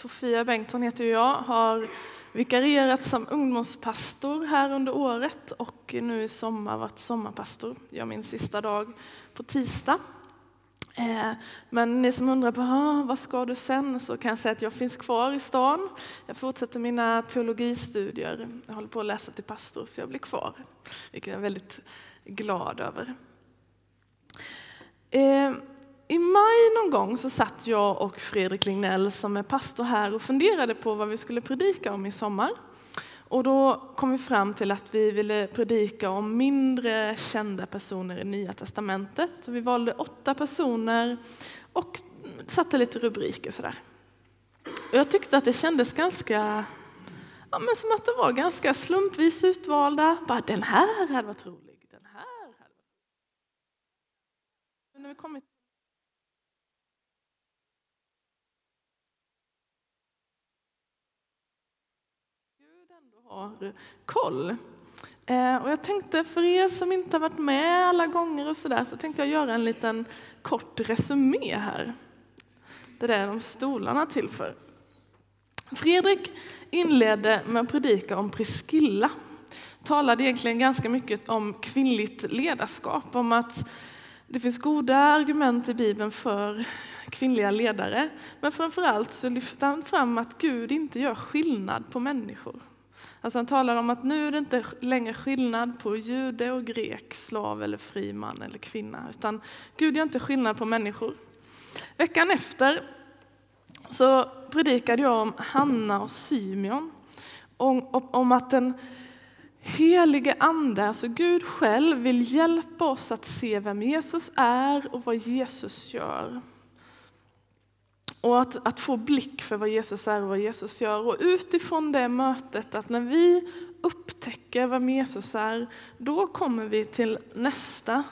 Sofia Bengtsson heter jag, har vikarierat som ungdomspastor här under året och nu i sommar varit sommarpastor. Jag min sista dag på tisdag. Eh, men ni som undrar på ah, vad ska du sen så kan jag säga att jag finns kvar i stan. Jag fortsätter mina teologistudier. Jag håller på att läsa till pastor så jag blir kvar, vilket jag är väldigt glad över. Eh, i maj någon gång så satt jag och Fredrik Lignell som är pastor här och funderade på vad vi skulle predika om i sommar. Och då kom vi fram till att vi ville predika om mindre kända personer i Nya Testamentet. vi valde åtta personer och satte lite rubriker sådär. Och jag tyckte att det kändes ganska, ja, men som att det var ganska slumpvis utvalda. Bara den här hade varit rolig, den här hade varit rolig. Men när vi kommit har koll. Eh, och jag tänkte för er som inte har varit med alla gånger och sådär så tänkte jag göra en liten kort resumé här. Det där är de stolarna till för. Fredrik inledde med att predika om Priskilla. Talade egentligen ganska mycket om kvinnligt ledarskap, om att det finns goda argument i Bibeln för kvinnliga ledare. Men framför allt så lyfter han fram att Gud inte gör skillnad på människor. Alltså han talar om att nu är det inte längre skillnad på jude och grek, slav eller fri man eller kvinna, utan Gud gör inte skillnad på människor. Veckan efter så predikade jag om Hanna och Symeon, om, om att den helige Ande, alltså Gud själv, vill hjälpa oss att se vem Jesus är och vad Jesus gör. Och att, att få blick för vad Jesus är och vad Jesus gör. Och utifrån det mötet, att när vi upptäcker vem Jesus är, då kommer vi till nästa,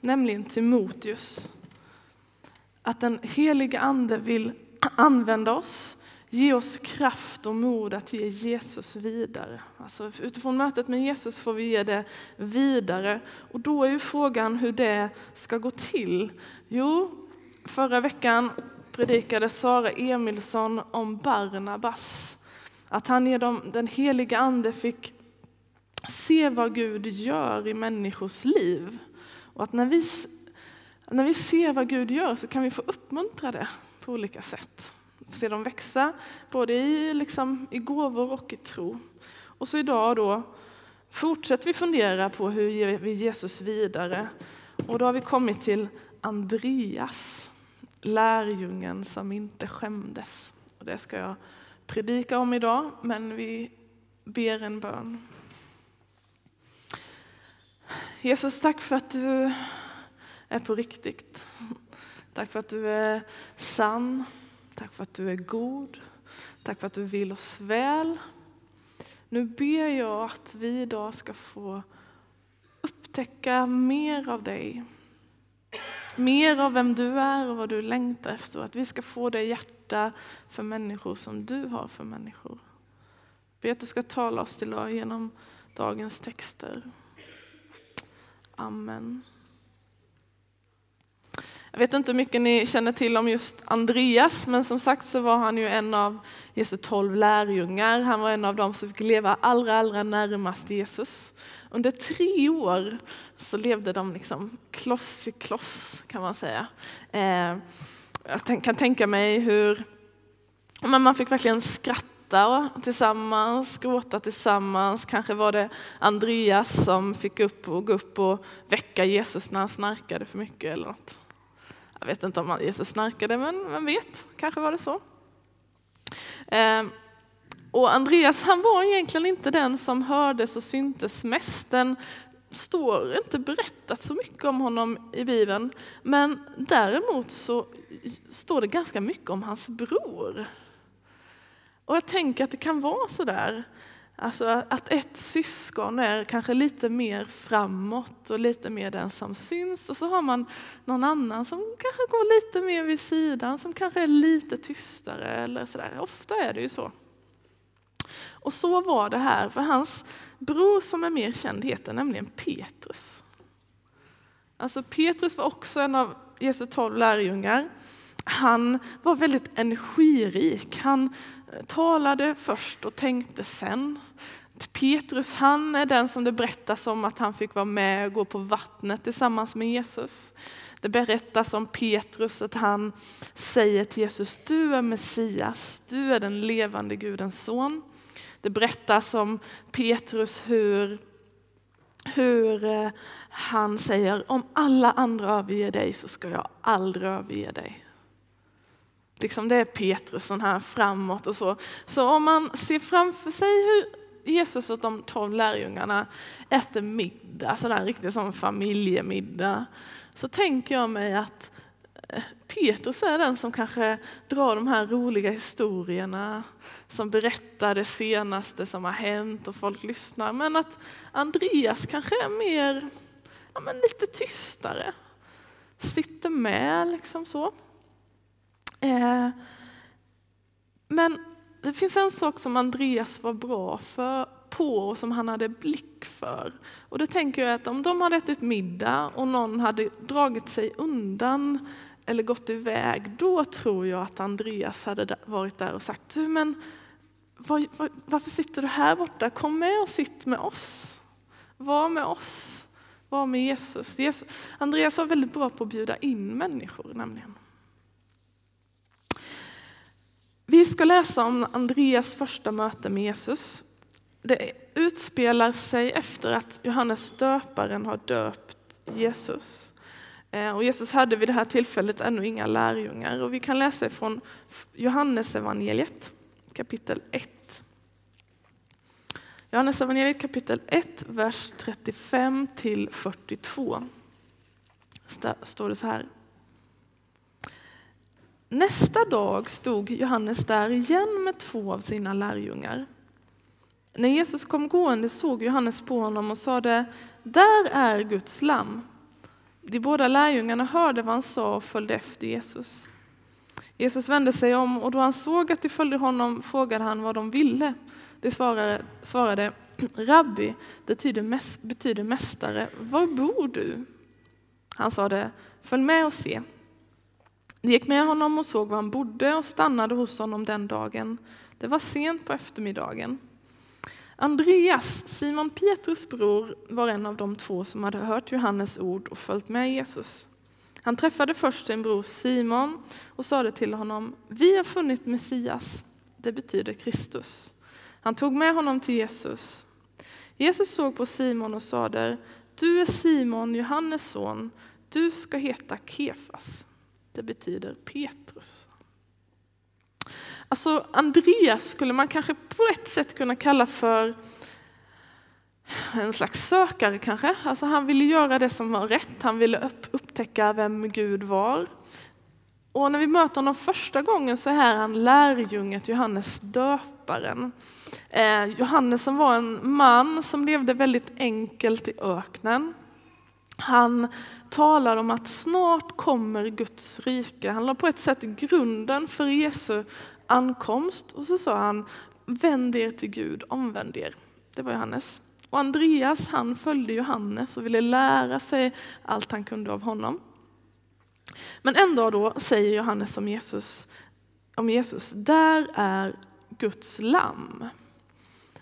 nämligen Timoteus. Att den heliga Ande vill använda oss, ge oss kraft och mod att ge Jesus vidare. Alltså utifrån mötet med Jesus får vi ge det vidare. Och då är ju frågan hur det ska gå till. Jo, förra veckan predikade Sara Emilsson om Barnabas. Att han genom den heliga Ande fick se vad Gud gör i människors liv. Och att när vi, när vi ser vad Gud gör så kan vi få uppmuntra det på olika sätt. Se dem växa, både i, liksom, i gåvor och i tro. Och så idag då fortsätter vi fundera på hur ger vi Jesus vidare. Och då har vi kommit till Andreas lärjungen som inte skämdes. Och det ska jag predika om idag, men vi ber en bön. Jesus, tack för att du är på riktigt. Tack för att du är sann. Tack för att du är god. Tack för att du vill oss väl. Nu ber jag att vi idag ska få upptäcka mer av dig mer av vem du är och vad du längtar efter. Att vi ska få det hjärta för människor som du har för människor. Be att du ska tala oss till idag genom dagens texter. Amen. Jag vet inte hur mycket ni känner till om just Andreas, men som sagt så var han ju en av Jesu tolv lärjungar. Han var en av dem som fick leva allra, allra närmast Jesus. Under tre år så levde de liksom kloss i kloss kan man säga. Eh, jag kan tänka mig hur man fick verkligen skratta tillsammans, gråta tillsammans. Kanske var det Andreas som fick upp och gå upp och väcka Jesus när han snarkade för mycket eller något. Jag vet inte om Jesus snarkade, men vem vet, kanske var det så. Ehm, och Andreas han var egentligen inte den som hördes och syntes mest. Den står inte berättat så mycket om honom i Bibeln. Men däremot så står det ganska mycket om hans bror. Och jag tänker att det kan vara så där. Alltså att ett syskon är kanske lite mer framåt och lite mer den som syns och så har man någon annan som kanske går lite mer vid sidan, som kanske är lite tystare eller sådär. Ofta är det ju så. Och så var det här, för hans bror som är mer känd heter nämligen Petrus. Alltså Petrus var också en av Jesu tolv lärjungar. Han var väldigt energirik. Han eh, talade först och tänkte sen. Petrus han är den som det berättas om att han fick vara med och gå på vattnet tillsammans med Jesus. Det berättas om Petrus att han säger till Jesus, du är Messias, du är den levande Gudens son. Det berättas om Petrus hur, hur eh, han säger, om alla andra överger dig så ska jag aldrig överge dig. Liksom det är Petrus sån här framåt och så. Så om man ser framför sig hur Jesus och de tolv lärjungarna äter middag, sådär riktigt som familjemiddag, så tänker jag mig att eh, Petrus är den som kanske drar de här roliga historierna, som berättar det senaste som har hänt och folk lyssnar. Men att Andreas kanske är mer, ja, men lite tystare, sitter med liksom så. Eh, men det finns en sak som Andreas var bra för, på och som han hade blick för. Och då tänker jag att om de hade ätit middag och någon hade dragit sig undan eller gått iväg, då tror jag att Andreas hade varit där och sagt, du men var, var, varför sitter du här borta? Kom med och sitt med oss. Var med oss. Var med Jesus. Jesus. Andreas var väldigt bra på att bjuda in människor nämligen. Vi ska läsa om Andreas första möte med Jesus. Det utspelar sig efter att Johannes döparen har döpt Jesus. Eh, och Jesus hade vid det här tillfället ännu inga lärjungar. Och vi kan läsa från Johannes evangeliet kapitel 1. Johannes evangeliet kapitel 1, vers 35 till 42. Står det så här. Nästa dag stod Johannes där igen med två av sina lärjungar. När Jesus kom gående såg Johannes på honom och sade, där är Guds lamm. De båda lärjungarna hörde vad han sa och följde efter Jesus. Jesus vände sig om och då han såg att de följde honom frågade han vad de ville. De svarade, svarade Rabbi, det betyder, betyder mästare, var bor du? Han sade, följ med och se. De gick med honom och såg var han bodde och stannade hos honom den dagen. Det var sent på eftermiddagen. Andreas, Simon Petrus bror, var en av de två som hade hört Johannes ord och följt med Jesus. Han träffade först sin bror Simon och sade till honom, vi har funnit Messias, det betyder Kristus. Han tog med honom till Jesus. Jesus såg på Simon och sade, du är Simon, Johannes son, du ska heta Kefas, det betyder Petrus. Alltså Andreas skulle man kanske på ett sätt kunna kalla för en slags sökare kanske. Alltså han ville göra det som var rätt, han ville upptäcka vem Gud var. Och när vi möter honom första gången så är han lärjunget Johannes döparen. Eh, Johannes som var en man som levde väldigt enkelt i öknen. Han talar om att snart kommer Guds rike. Han la på ett sätt grunden för Jesu ankomst och så sa han vänd er till Gud, omvänd er. Det var Johannes. Och Andreas han följde Johannes och ville lära sig allt han kunde av honom. Men en dag då säger Johannes om Jesus, om Jesus, där är Guds lamm.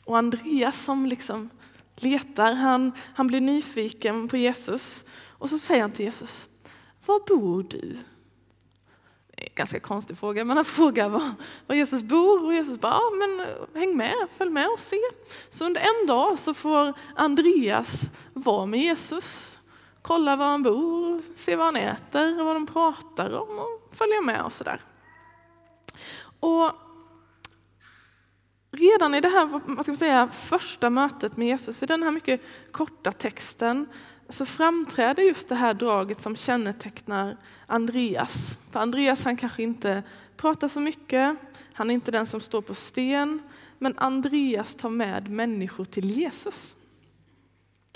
Och Andreas som liksom letar, han, han blir nyfiken på Jesus och så säger han till Jesus, var bor du? ganska konstig fråga, men han frågar var, var Jesus bor och Jesus bara, ja, men häng med, följ med och se. Så under en dag så får Andreas vara med Jesus, kolla var han bor, se vad han äter och vad de pratar om och följa med och sådär. Och redan i det här vad ska man säga, första mötet med Jesus, i den här mycket korta texten, så framträder just det här draget som kännetecknar Andreas. För Andreas han kanske inte pratar så mycket, han är inte den som står på sten, men Andreas tar med människor till Jesus.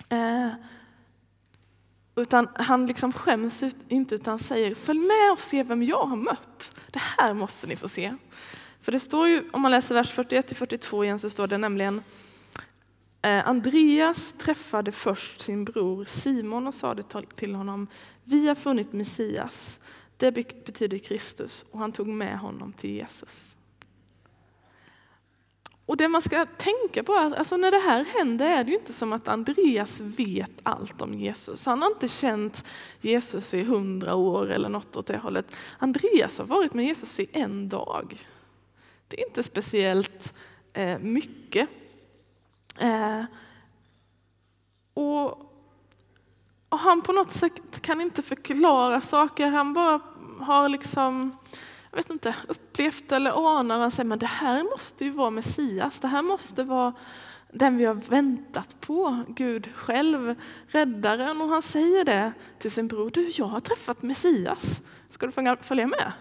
Eh, utan han liksom skäms inte utan säger följ med och se vem jag har mött. Det här måste ni få se. För det står ju, om man läser vers 41 42 igen så står det nämligen eh, Andreas träffade först sin bror Simon och sade till honom, vi har funnit Messias, Det betyder Kristus och han tog med honom till Jesus. Och det man ska tänka på alltså när det här händer är det ju inte som att Andreas vet allt om Jesus. Han har inte känt Jesus i hundra år eller något åt det hållet. Andreas har varit med Jesus i en dag. Det är inte speciellt eh, mycket. Eh, och, och, han på något sätt kan inte förklara saker. Han bara har liksom jag vet inte, upplevt eller anar han säger men det här måste ju vara Messias. Det här måste vara den vi har väntat på, Gud själv, räddaren. Och han säger det till sin bror, du jag har träffat Messias, ska du följa med?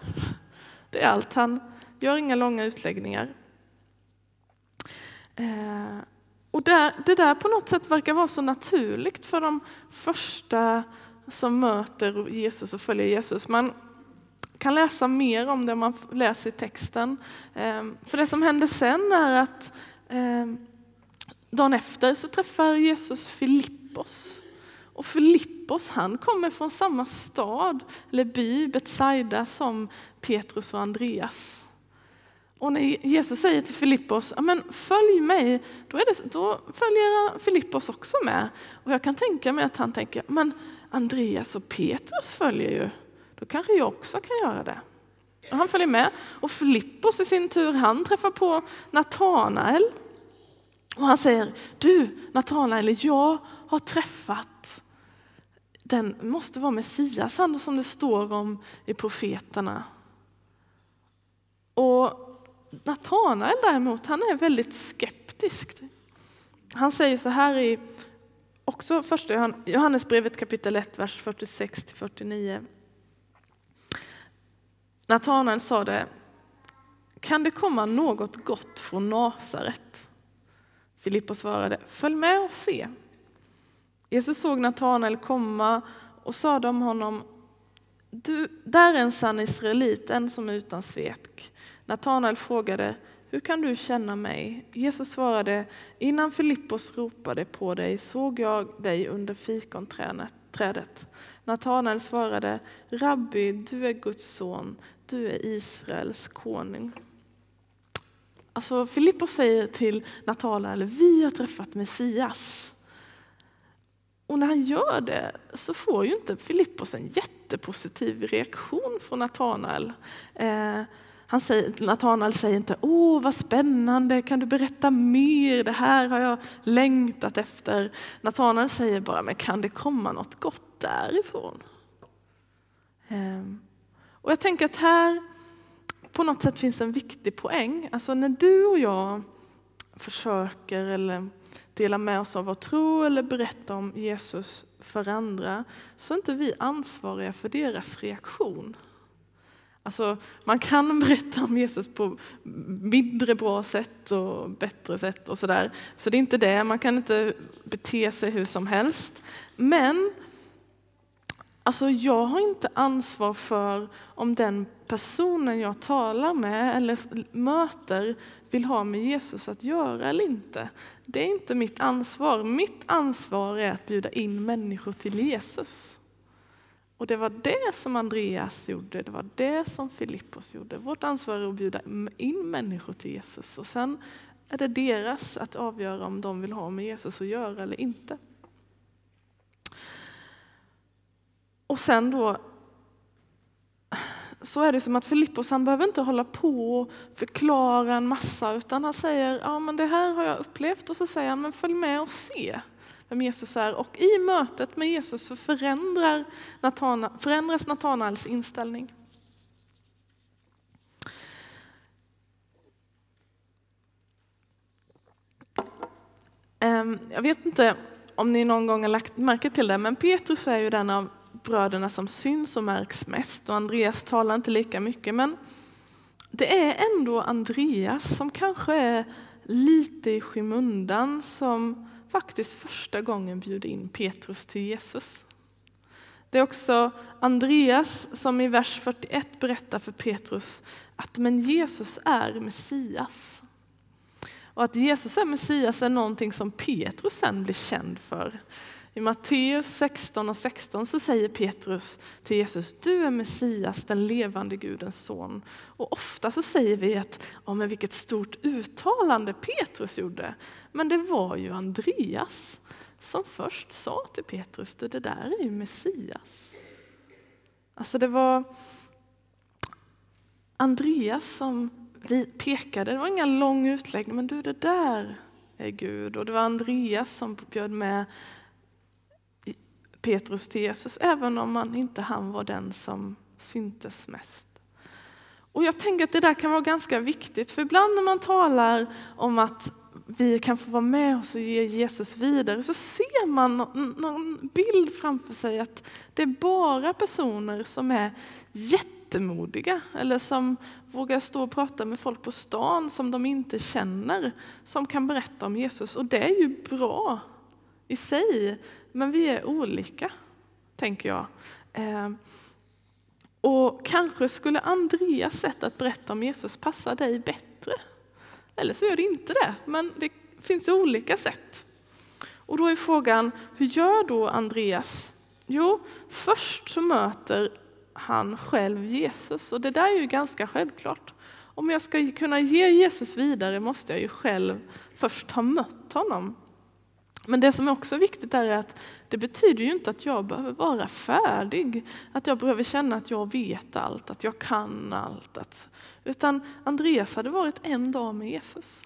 Det är allt, han gör inga långa utläggningar. Eh, och det, det där på något sätt verkar vara så naturligt för de första som möter Jesus och följer Jesus. Man kan läsa mer om det om man läser i texten. Eh, för det som händer sen är att eh, dagen efter så träffar Jesus Filippos. Och Filippos han kommer från samma stad eller by, Betsaida, som Petrus och Andreas. Och när Jesus säger till Filippos, men följ mig, då, är det, då följer Filippos också med. Och jag kan tänka mig att han tänker, men Andreas och Petrus följer ju då kanske jag också kan göra det. Och han följer med. Och Filippos i sin tur, han träffar på Natanael. Och han säger, du Natanael, jag har träffat den måste vara Messias, han som det står om i profeterna. Och Natanael däremot, han är väldigt skeptisk. Han säger så här i också första Johannesbrevet kapitel 1, vers 46-49. Natanael sa det, kan det komma något gott från Nasaret? Filippos svarade, följ med och se. Jesus såg Natanael komma och sade om honom, du, där är en sann israelit, en som är utan svek. Natanael frågade, hur kan du känna mig? Jesus svarade, innan Filippos ropade på dig såg jag dig under fikonträdet. Natanael svarade, Rabbi, du är Guds son, du är Israels konung. Alltså Filippos säger till Natanael, vi har träffat Messias. Och när han gör det så får ju inte Filippos en jättepositiv reaktion från Natanael. Eh, han säger, Natanael säger inte åh vad spännande, kan du berätta mer, det här har jag längtat efter. Natanael säger bara, men kan det komma något gott därifrån? Ehm, och jag tänker att här på något sätt finns en viktig poäng. Alltså när du och jag försöker eller delar med oss av vår tro eller berättar om Jesus för andra så är inte vi ansvariga för deras reaktion. Alltså, man kan berätta om Jesus på mindre bra sätt och bättre sätt och sådär. Så det är inte det, man kan inte bete sig hur som helst. Men Alltså jag har inte ansvar för om den personen jag talar med eller möter vill ha med Jesus att göra eller inte. Det är inte mitt ansvar. Mitt ansvar är att bjuda in människor till Jesus. Och det var det som Andreas gjorde, det var det som Filippos gjorde. Vårt ansvar är att bjuda in människor till Jesus och sen är det deras att avgöra om de vill ha med Jesus att göra eller inte. Och sen då så är det som att Filippos han behöver inte hålla på och förklara en massa utan han säger ja men det här har jag upplevt och så säger han men följ med och se vem Jesus är. Och i mötet med Jesus så förändrar Natana, förändras Natanaels inställning. Ehm, jag vet inte om ni någon gång har lagt märke till det, men Petrus är ju den av bröderna som syns och märks mest och Andreas talar inte lika mycket. Men det är ändå Andreas som kanske är lite i skymundan som faktiskt första gången bjuder in Petrus till Jesus. Det är också Andreas som i vers 41 berättar för Petrus att men Jesus är Messias. Och att Jesus är Messias är någonting som Petrus sen blir känd för i Matteus 16 och 16 så säger Petrus till Jesus, du är Messias, den levande Gudens son. Och ofta så säger vi att, ja men vilket stort uttalande Petrus gjorde. Men det var ju Andreas som först sa till Petrus, det där är ju Messias. Alltså det var Andreas som vi pekade, det var ingen lång utläggning, men du det där är Gud. Och det var Andreas som bjöd med Petrus till Jesus, även om man inte han var den som syntes mest. Och jag tänker att det där kan vara ganska viktigt, för ibland när man talar om att vi kan få vara med oss och ge Jesus vidare så ser man någon bild framför sig att det är bara personer som är jättemodiga eller som vågar stå och prata med folk på stan som de inte känner som kan berätta om Jesus. Och det är ju bra i sig, men vi är olika, tänker jag. Ehm, och kanske skulle Andreas sätt att berätta om Jesus passa dig bättre. Eller så gör det inte det, men det finns olika sätt. Och då är frågan, hur gör då Andreas? Jo, först så möter han själv Jesus och det där är ju ganska självklart. Om jag ska kunna ge Jesus vidare måste jag ju själv först ha mött honom. Men det som är också viktigt är att det betyder ju inte att jag behöver vara färdig, att jag behöver känna att jag vet allt, att jag kan allt. Utan Andreas hade varit en dag med Jesus.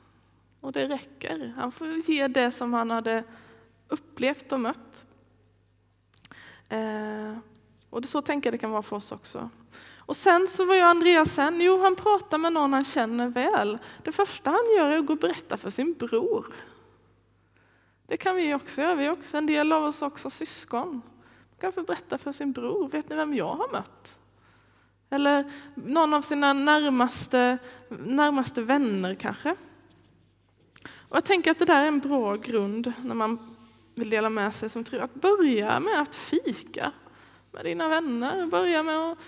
Och det räcker. Han får ge det som han hade upplevt och mött. Eh, och det så tänker jag det kan vara för oss också. Och sen så var ju Andreas sen? Jo, han pratar med någon han känner väl. Det första han gör är att gå och berätta för sin bror. Det kan vi också göra. Vi också, en del av oss också syskon. Man kan få berätta för sin bror. Vet ni vem jag har mött? Eller någon av sina närmaste, närmaste vänner kanske. Och jag tänker att det där är en bra grund när man vill dela med sig som tror. Att börja med att fika med dina vänner. Börja med att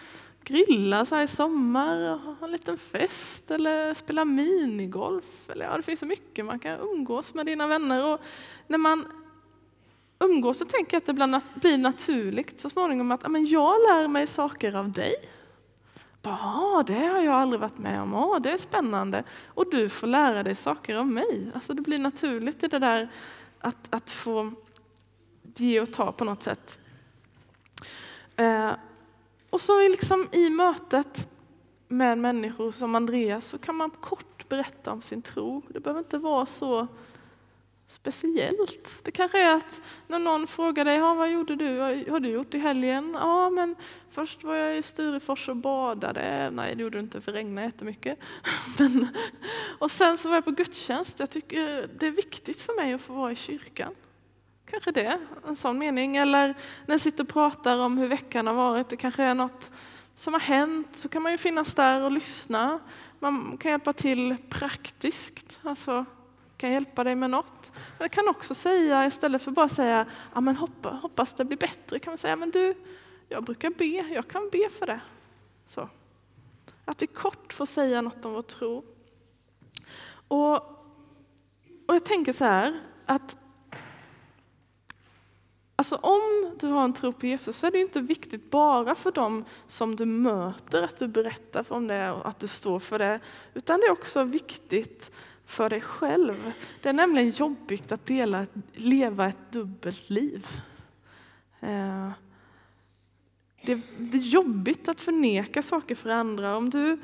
grilla så här i sommar, ha en liten fest eller spela minigolf. Eller, ja, det finns så mycket man kan umgås med dina vänner. Och när man umgås så tänker jag att det blir naturligt så småningom att men jag lär mig saker av dig. Ja, det har jag aldrig varit med om. Ja, det är spännande. Och du får lära dig saker av mig. Alltså det blir naturligt i det där att, att få ge och ta på något sätt. Eh, och så liksom i mötet med människor som Andreas så kan man kort berätta om sin tro. Det behöver inte vara så speciellt. Det kanske är att när någon frågar dig, ja, vad gjorde du? Vad har du gjort i helgen? Ja, men först var jag i Sturefors och badade. Nej, det gjorde du inte för det regnade jättemycket. Men, och sen så var jag på gudstjänst. Jag tycker det är viktigt för mig att få vara i kyrkan. Kanske det, en sån mening. Eller när jag sitter och pratar om hur veckan har varit, det kanske är något som har hänt, så kan man ju finnas där och lyssna. Man kan hjälpa till praktiskt, alltså kan hjälpa dig med något. Men jag kan också säga, istället för bara säga ja, men hoppas, hoppas det blir bättre, kan man säga men du, jag brukar be, jag kan be för det. Så. Att vi kort får säga något om vår tro. Och, och jag tänker så här, att Alltså om du har en tro på Jesus så är det inte viktigt bara för dem som du möter att du berättar om det och att du står för det. Utan det är också viktigt för dig själv. Det är nämligen jobbigt att dela, leva ett dubbelt liv. Eh, det är jobbigt att förneka saker för andra. Om du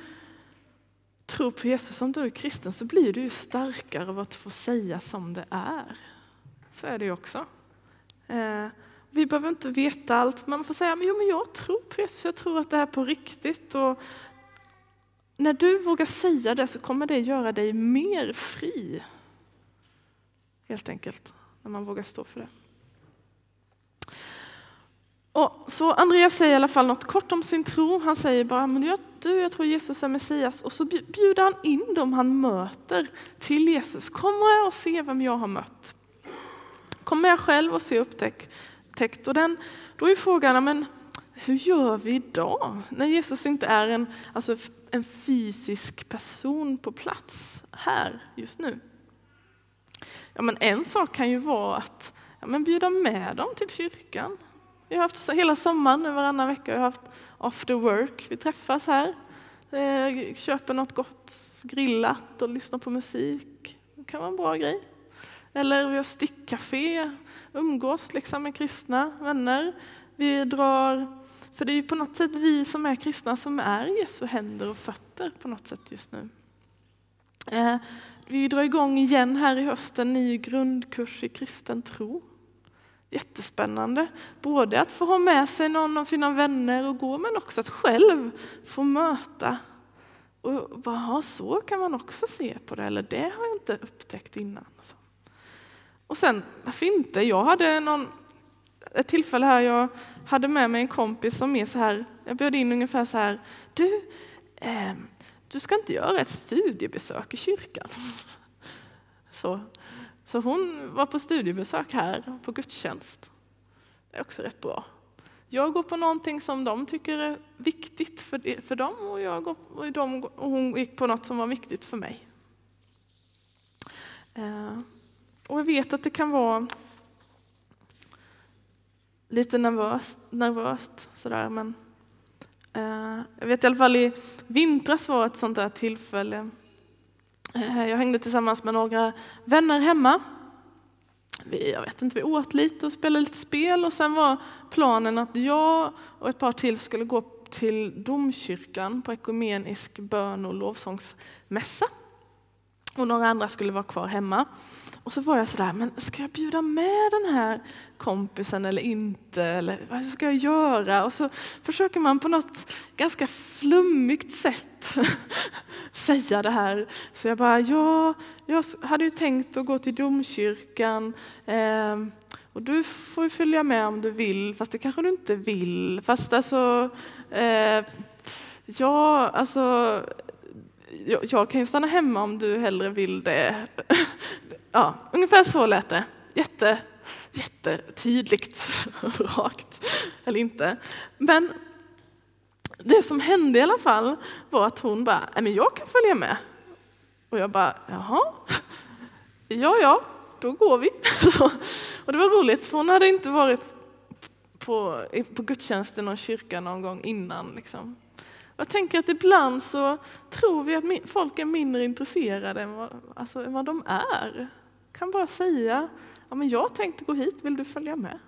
tror på Jesus, om du är kristen, så blir du starkare av att få säga som det är. Så är det ju också. Eh, vi behöver inte veta allt, man får säga men jag tror på Jesus, jag tror att det är på riktigt. Och när du vågar säga det så kommer det göra dig mer fri. Helt enkelt, när man vågar stå för det. Och så Andreas säger i alla fall något kort om sin tro. Han säger bara, men jag, du, jag tror Jesus är Messias. Och så bjuder han in dem han möter till Jesus. Kom och se vem jag har mött. Kom med själv och se upptäckt. Och den, då är frågan, men hur gör vi idag? När Jesus inte är en, alltså en fysisk person på plats här just nu. Ja, men en sak kan ju vara att ja, men bjuda med dem till kyrkan. Vi har haft hela sommaren, nu varannan vecka, vi har haft after work. Vi träffas här, eh, köper något gott grillat och lyssnar på musik. Det kan vara en bra grej. Eller vi har stickcafé, umgås liksom med kristna vänner. Vi drar, för det är ju på något sätt vi som är kristna som är Jesu händer och fötter på något sätt just nu. Eh, vi drar igång igen här i höst en ny grundkurs i kristen tro. Jättespännande, både att få ha med sig någon av sina vänner och gå, men också att själv få möta. Och bara, så kan man också se på det, eller det har jag inte upptäckt innan. Och sen, varför inte? Jag hade någon, ett tillfälle här jag hade med mig en kompis som är så här, jag bjöd in ungefär så här, du, eh, du ska inte göra ett studiebesök i kyrkan. Så, så hon var på studiebesök här på gudstjänst. Det är också rätt bra. Jag går på någonting som de tycker är viktigt för, för dem och, jag går, och, de, och hon gick på något som var viktigt för mig. Eh, och jag vet att det kan vara lite nervöst, nervöst sådär, men eh, jag vet i alla fall i vintras var ett sånt där tillfälle. Eh, jag hängde tillsammans med några vänner hemma. Vi, jag vet inte, vi åt lite och spelade lite spel och sen var planen att jag och ett par till skulle gå till domkyrkan på ekumenisk bön och lovsångsmässa. Och några andra skulle vara kvar hemma. Och så var jag sådär, men ska jag bjuda med den här kompisen eller inte? Eller vad ska jag göra? Och så försöker man på något ganska flummigt sätt säga det här. Så jag bara, ja, jag hade ju tänkt att gå till domkyrkan. Eh, och du får ju följa med om du vill, fast det kanske du inte vill. Fast alltså, eh, ja, alltså jag, jag kan ju stanna hemma om du hellre vill det. Ja, ungefär så lät det. Jätte, jättetydligt, rakt, eller inte. Men det som hände i alla fall var att hon bara, men jag kan följa med. Och jag bara, jaha, ja, ja, då går vi. och det var roligt, för hon hade inte varit på, på gudstjänsten och kyrkan någon gång innan. Liksom. Jag tänker att ibland så tror vi att folk är mindre intresserade än vad, alltså, än vad de är. Kan bara säga, ja, men jag tänkte gå hit, vill du följa med?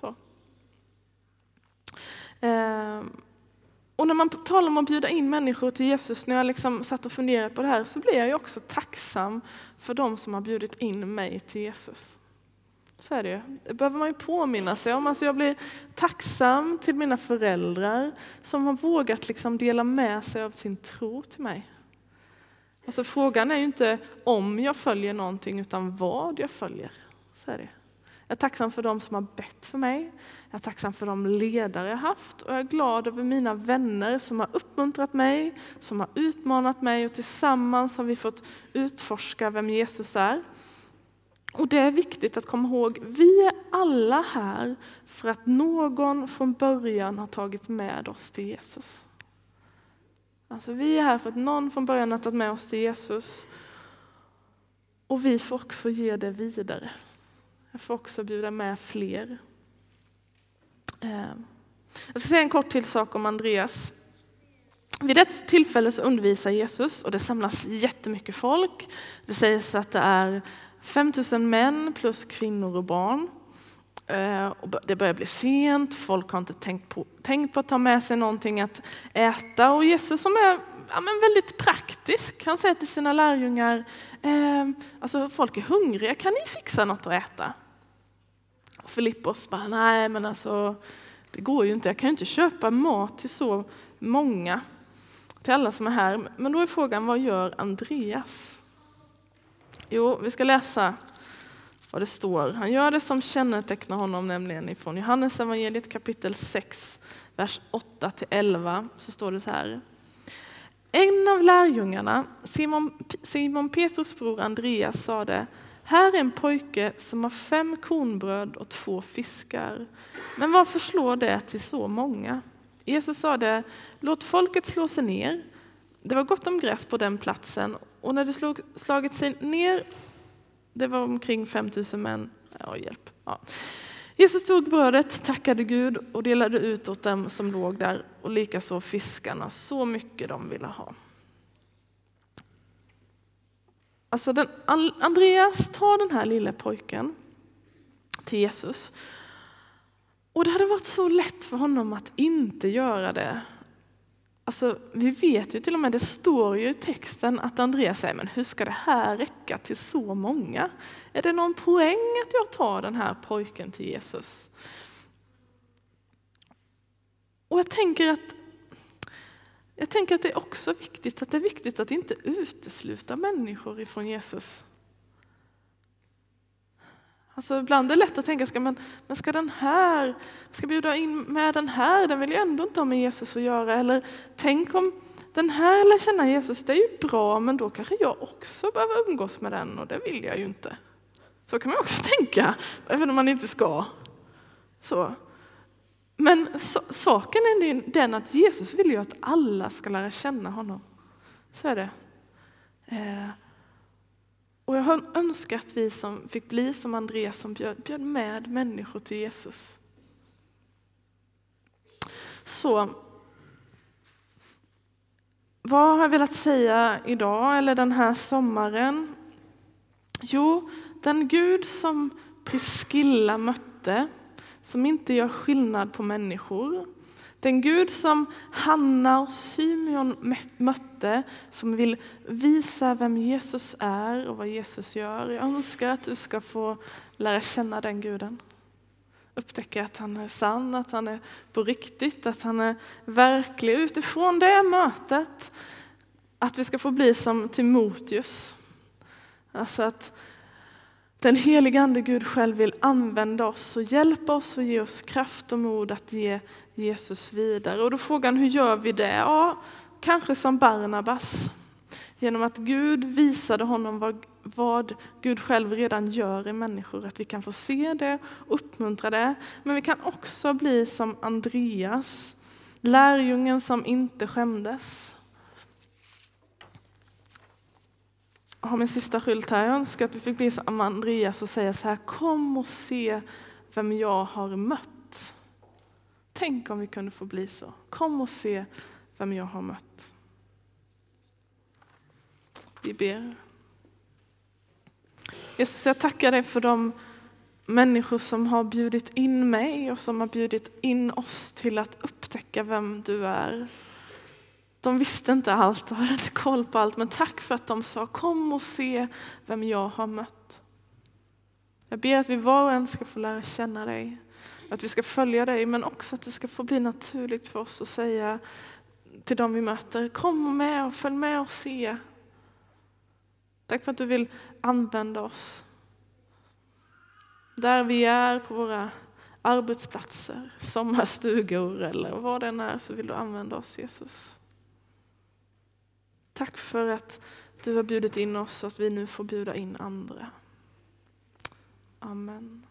Så. Ehm. Och när man talar om att bjuda in människor till Jesus, när jag liksom satt och funderade på det här, så blir jag också tacksam för de som har bjudit in mig till Jesus. Så är det ju. Det behöver man ju påminna sig om. Alltså jag blir tacksam till mina föräldrar som har vågat liksom dela med sig av sin tro till mig. Alltså frågan är ju inte om jag följer någonting, utan vad jag följer. Så är det. Jag är tacksam för de som har bett för mig. Jag är tacksam för de ledare jag haft och jag är glad över mina vänner som har uppmuntrat mig, som har utmanat mig och tillsammans har vi fått utforska vem Jesus är. Och det är viktigt att komma ihåg, vi är alla här för att någon från början har tagit med oss till Jesus. Alltså vi är här för att någon från början har tagit med oss till Jesus. Och vi får också ge det vidare. Jag får också bjuda med fler. Ehm. Jag ska säga en kort till sak om Andreas. Vid ett tillfälle så undervisar Jesus och det samlas jättemycket folk. Det sägs att det är 5000 män plus kvinnor och barn. Eh, det börjar bli sent, folk har inte tänkt på, tänkt på att ta med sig någonting att äta och Jesus som är ja, men väldigt praktisk, han säger till sina lärjungar, eh, alltså folk är hungriga, kan ni fixa något att äta? Och Filippos bara, nej men alltså det går ju inte, jag kan ju inte köpa mat till så många, till alla som är här. Men då är frågan, vad gör Andreas? Jo, vi ska läsa vad det står. Han gör det som kännetecknar honom, nämligen ifrån Johannes evangeliet kapitel 6, vers 8-11, så står det så här. En av lärjungarna, Simon, Simon Petrus bror Andreas, sade här är en pojke som har fem kornbröd och två fiskar. Men varför slår det till så många? Jesus sade, låt folket slå sig ner. Det var gott om gräs på den platsen och när det slog, slagit sig ner, det var omkring 5000 män, Ja, hjälp. Ja. Jesus tog brödet, tackade Gud och delade ut åt dem som låg där och likaså fiskarna, så mycket de ville ha. Alltså den, Andreas tar den här lilla pojken till Jesus. Och det hade varit så lätt för honom att inte göra det. Alltså, vi vet ju till och med, det står ju i texten att Andreas säger, men hur ska det här räcka till så många? Är det någon poäng att jag tar den här pojken till Jesus? Och jag tänker att jag tänker att det är också viktigt att det är viktigt att inte utesluta människor ifrån Jesus. Alltså ibland är det lätt att tänka, ska, man, men ska den här, ska bjuda in med den här, den vill ju ändå inte ha med Jesus att göra. Eller tänk om den här lär känna Jesus, det är ju bra, men då kanske jag också behöver umgås med den och det vill jag ju inte. Så kan man också tänka, även om man inte ska. Så. Men so saken är den att Jesus vill ju att alla ska lära känna honom. Så är det. Eh. Och jag önskar att vi som fick bli som Andreas som bjöd, bjöd med människor till Jesus. Så vad har jag velat säga idag eller den här sommaren? Jo, den Gud som Priskilla mötte, som inte gör skillnad på människor, den Gud som Hanna och Symeon mötte, som vill visa vem Jesus är och vad Jesus gör. Jag önskar att du ska få lära känna den guden. Upptäcka att han är sann, att han är på riktigt, att han är verklig. Utifrån det mötet, att vi ska få bli som Timoteus. Alltså att den helige Ande Gud själv vill använda oss och hjälpa oss och ge oss kraft och mod att ge Jesus vidare. Och då frågan, hur gör vi det? Ja, kanske som Barnabas. Genom att Gud visade honom vad, vad Gud själv redan gör i människor, att vi kan få se det, uppmuntra det. Men vi kan också bli som Andreas, lärjungen som inte skämdes. Jag har min sista skylt här. Jag önskar att vi fick bli som Andreas och säga så här, kom och se vem jag har mött. Tänk om vi kunde få bli så. Kom och se vem jag har mött. Vi ber. Jesus, jag tackar dig för de människor som har bjudit in mig och som har bjudit in oss till att upptäcka vem du är. De visste inte allt och hade inte koll på allt, men tack för att de sa kom och se vem jag har mött. Jag ber att vi var och en ska få lära känna dig, att vi ska följa dig, men också att det ska få bli naturligt för oss att säga till dem vi möter, kom med och följ med och se. Tack för att du vill använda oss. Där vi är på våra arbetsplatser, sommarstugor eller vad det än är så vill du använda oss Jesus. Tack för att du har bjudit in oss och att vi nu får bjuda in andra. Amen.